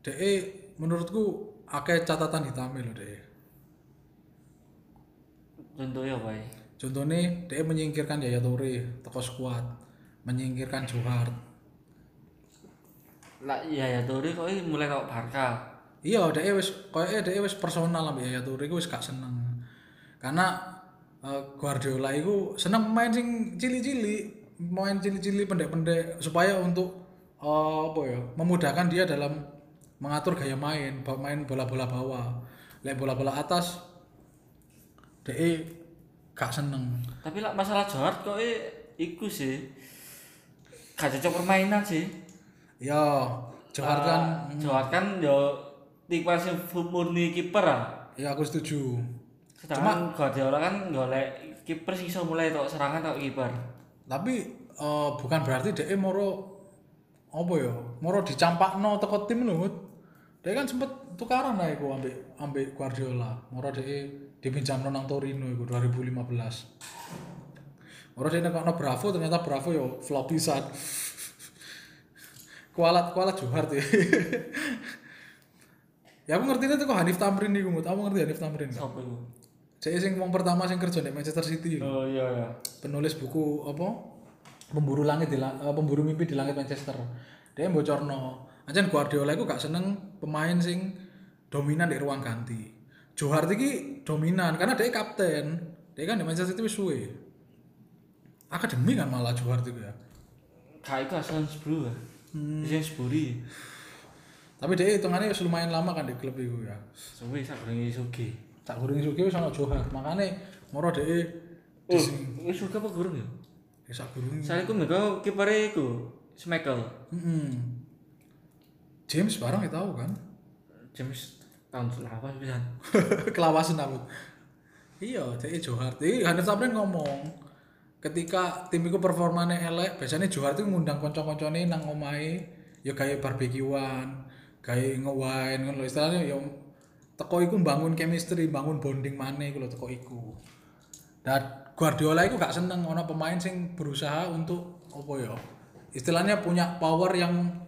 DE menurutku akeh catatan hitam lho DE. contohnya apa ya Contohnya DE menyingkirkan Yaya Toure teko skuad, menyingkirkan Johar. lah ya ya Tori kok ini mulai kok Barca Iya, DE wis koyoke DE wis personal ambek Yaya Toure wis gak seneng. Karena eh, Guardiola iku seneng pemain sing cili-cili, pemain cili-cili pendek-pendek supaya untuk apa ya, memudahkan dia dalam mengatur gaya main, main bola-bola bawah. Lek bola-bola atas DE gak seneng. tapi lah masalah Johar kok ini iku sih gak cocok permainan sih Ya, Johar kan Ah, Johar kan yo tipe sing full murni kiper ah ya aku setuju. sedangkan Guardiola kan golek kiper sing iso mulai tok serangan tok kiper Tapi eh, bukan berarti DE moro apa ya? Moro dicampakno teko tim lho. DE kan sempet tukaran lah iku ambek ambek Guardiola. Moro DE dipinjamno nang Torino iku 2015. Moro DE nekokno Bravo ternyata Bravo yo flop pisan. kualat kualat Johar tuh. ya aku ngerti itu kok Hanif Tamrin nih Mut. Kamu ngerti Hanif Tamrin kan? sapa iku Saya sing wong pertama sing kerja di Manchester City. oh iya iya penulis buku apa pemburu langit di la- eh, pemburu mimpi di langit Manchester dia bocorno aja Guardiola itu gak seneng pemain sing dominan di ruang ganti. Johar iki dominan karena dia kapten. Dia kan di Manchester City wis suwe. Akademi kan malah Johar itu ya. Iku asal Sbru ya. Hmm. Sburi tapi dia hitungannya lumayan lama kan di klub itu ya. Suwe sak goreng Sugi tak gurung suki wis ana Johar makanya moro dia oh wis Sugi apa goreng ya? Ya sak gurung saya iku mereka kipernya iku Schmeichel Mm-mm. James barang ya tahu kan? James tahun selawan pisan. Kelawasan aku. Iya jadi Johar. Jadi Hanif Tamrin ngomong ketika tim itu performanya elek biasanya Johar itu ngundang konco-koncone nang omahe ya kayak barbekyuan kayak nge-wine ngono lho. istilahnya ya teko iku bangun chemistry bangun bonding maneh iku lho teko iku. Dan Guardiola itu gak seneng ono pemain sing berusaha untuk apa ya istilahnya punya power yang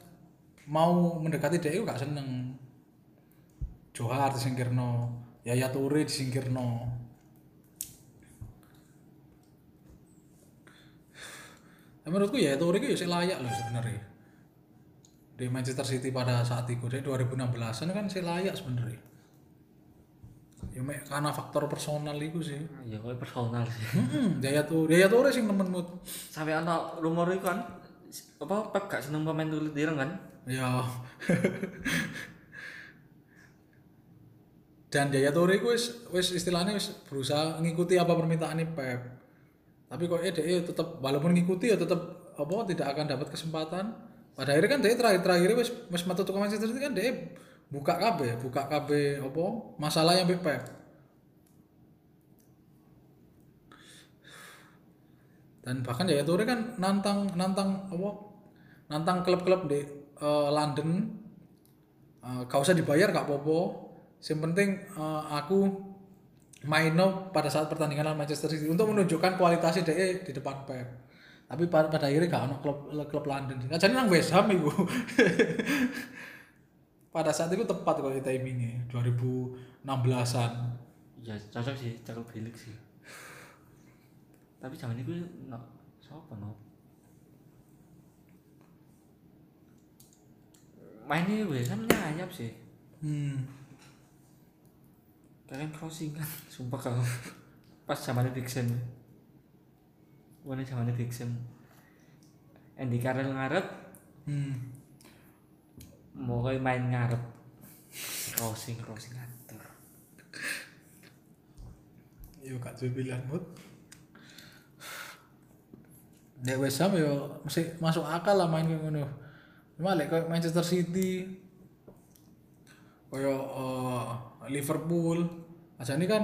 mau mendekati dia itu gak seneng Johar disingkirno, Yaya Toure disingkirno. Ya, menurutku Yaya Toure itu ya sih layak loh sebenarnya. Di Manchester City pada saat itu, dari 2016an kan sih layak sebenarnya. Ya mek karena faktor personal itu sih. ya kok personal sih Hmm, Yaya Toure, Yaya Toure sing nemenmu. sampai ana rumor itu kan apa Pep gak seneng pemain tulis direng kan Ya. Dan Yaya Toure ku wis wis istilahnya wis berusaha ngikuti apa permintaan Pep. Tapi kok eh dia tetap walaupun ngikuti ya tetap apa tidak akan dapat kesempatan. Pada akhirnya kan dia terakhir terakhir wis wis metu ke Manchester City kan dia buka KB, buka KB apa masalah yang Pep. Dan bahkan Yaya Toure kan nantang nantang apa nantang klub-klub di eh, London. Eh, gak usah dibayar gak apa-apa. Yang penting eh, aku main pada saat pertandingan Manchester City untuk menunjukkan kualitasnya dia di depan Pep. Tapi pada, pada akhirnya gak ono klub klub London. Nah, jadi nang West Ham itu pada saat itu tepat kalau timingnya 2016an ya cocok sih cakep bilik sih. Tapi zaman itu no siapa no mainnya gue kan nyayap sih hmm. kalian crossing kan sumpah kalau pas zamannya Sam Wani zamannya Sam Andy Carroll ngarep Hmm. mau main ngarep crossing crossing ngatur Yo gak duwe pilihan mood. Nek West Ham yo mesti masuk akal lah main kayak ngono. Cuma lek kayak Manchester City koyo eh, Liverpool aja ini kan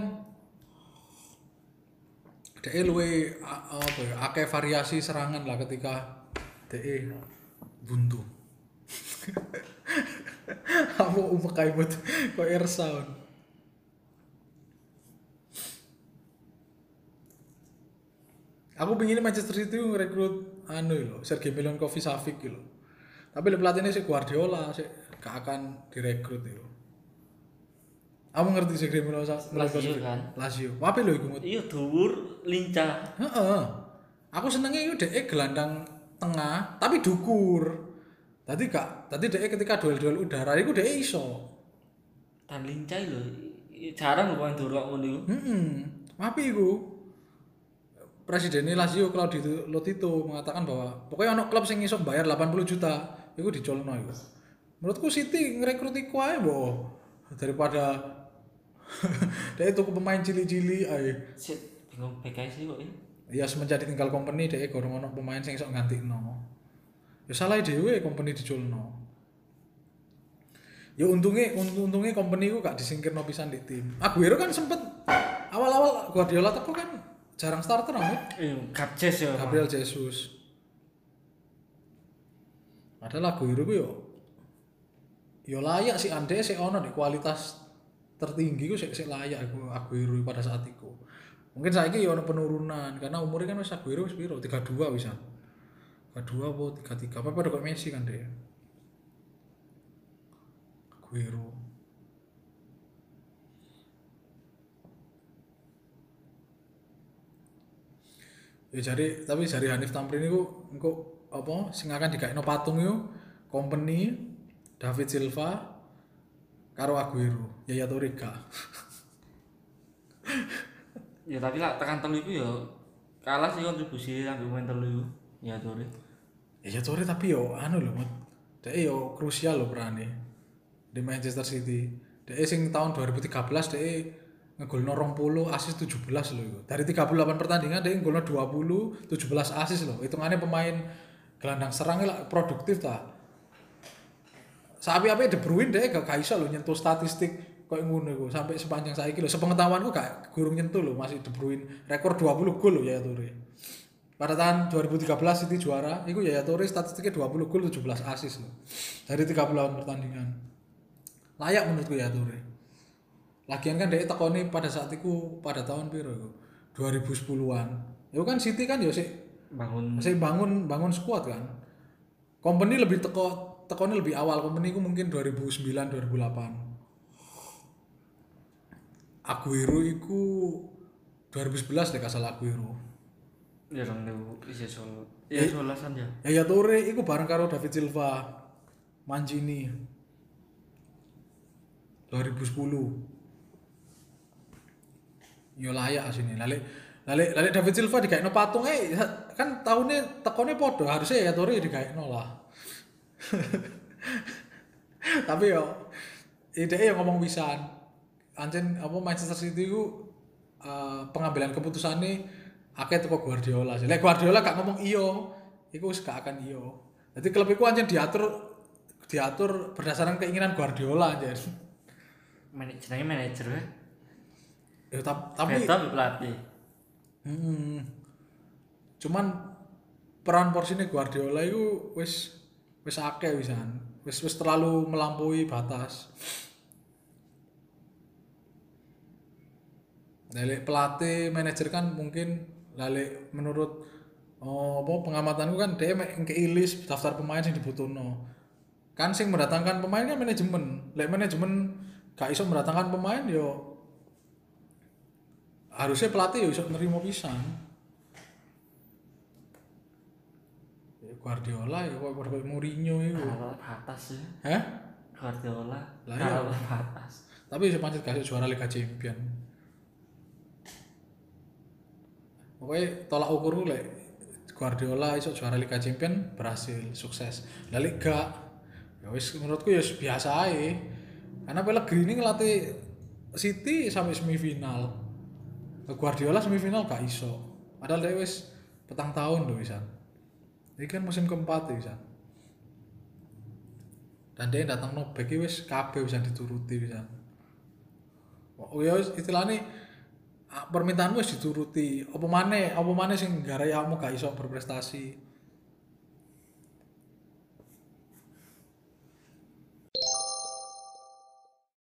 DE luwe apa ya akeh variasi serangan lah ketika DE buntu. Umek kayak buat kok air sound. Aku pengen Manchester City ngerekrut anu lho, Sergei Milinkovic Savic lho. Tapi pelatihnya si Guardiola sih gak akan direkrut itu. Kamu ngerti sih Gremio sa- Lazio kan. Lazio. Apa lho iku? Iya dhuwur lincah. Heeh. Aku senengnya itu dhek gelandang tengah tapi dukur. Tadi gak, tadi dhek ketika duel-duel udara iku dhek iso. Dan lincah lho. Jarang lho pemain durok ngono iku. Heeh. Apa iku? Presidennya Lazio Claudio Lotito mengatakan bahwa pokoknya ono klub sing iso bayar 80 juta, iku dicolno iku. Menurutku City ngerekrut iku ae mbok daripada dia tuku pemain cili-cili ae. Bingung BKS sih kok. ya. Ya semenjak ditinggal company dia gorong ono pemain sing iso gantikno. Ya salah dhewe company diculno. Ya untungnya untung untungnya company ku gak disingkirno pisan di tim. Aguero kan sempet awal-awal Guardiola teko kan jarang starter amat. Eh, Gapjes ya. Gabriel Jesus. Padahal Aguero ku yo yo layak sih ande sih ono di kualitas tertinggi ku sih layak aku Aguero pada saat itu. Mungkin saya yo ono penurunan karena umurnya kan wis Aguero wis piro 32 bisa. 32 apa 33 apa pada kok Messi kan dia. Aguero. Ya jadi tapi dari Hanif Tamrin itu engko apa sing akan digaekno patung yo company David Silva karo Aguero Yaya Toure gak. Ya tapi lah tekan telu iku ya kalah sih kontribusi ambil pemain telu. Ya Tore. Yaya Toure tapi yo anu lho Mut. Dek yo krusial lho perane di Manchester City. Dek sing tahun 2013 dek ngegolno 20 asis 17 lho iku. Dari 38 pertandingan dek ngegolno 20 17 asis lho. Hitungannya pemain gelandang serangnya lah produktif ta. Sapi apa De Bruyne dek gak iso lho nyentuh statistik koyo ngono iku sampai sepanjang saiki lho. Sepengetahuanku gak gurung nyentuh lho masih De Bruyne rekor 20 gol lho ya Toure. Pada tahun 2013 City juara, itu Yaya Toure statistiknya 20 gol 17 asis loh. Dari 38 pertandingan. Layak menurutku Yaya Toure. Lagian kan dia tekoni pada saat itu pada tahun piro itu? 2010-an. Itu kan City kan ya sih Bangun masih bangun bangun squad kan. Company lebih teko tekoni lebih awal. Company itu mungkin 2009 2008. Aguero itu 2011 deh kasal Aguero. ya dong niku isi sol. Ya solasan ya. Yaya Toure iku bareng karo David Silva Mancini 2010 Yo layak asine lale lale lale David Silva digaekno patung eh kan tahunnya tekone podo harusnya Yaya Toure digaekno lah tapi yo ide yang ngomong pisan ancen apa Manchester City ku eh, pengambilan keputusannya akeh teko Guardiola. Lek Guardiola gak ngomong iyo, iku wis gak akan iyo. Jadi klub iku ancen diatur diatur berdasarkan keinginan Guardiola aja. Manajer jenenge manajer ya. Ya tap- tapi ambek pelatih. Hmm. Cuman peran porsinya Guardiola itu wis wis akeh wisan. Wis wis terlalu melampaui batas. Lale pelatih manajer kan mungkin lale menurut oh, apa pengamatanku kan dia mek ngkei list daftar pemain yang dibutuhno. Kan sing mendatangkan pemain kan manajemen. Lek manajemen gak iso mendatangkan pemain yo harusnya pelatih ya iso nerima pisan. Ya Guardiola ya kok kok Mourinho itu. Kalau batas ya. Hah? Guardiola. Lah. Kalau batas. Tapi bisa pancet kasih juara Liga Champion. Pokoknya tolak ukur lek Guardiola iso juara Liga Champion berhasil sukses. Lah Liga ya wis menurutku ya biasa aja. Karena Pellegrini ngelatih City sampai semifinal. Guardiola semifinal gak iso. Padahal dia wis petang tahun loh bisa. Ini kan musim keempat ya bisa. Dan dia datang no back wis kabeh bisa dituruti bisa. Oh ya istilahnya ah, permintaanmu wis dituruti. Apa maneh, apa maneh sing garai kamu gak iso berprestasi.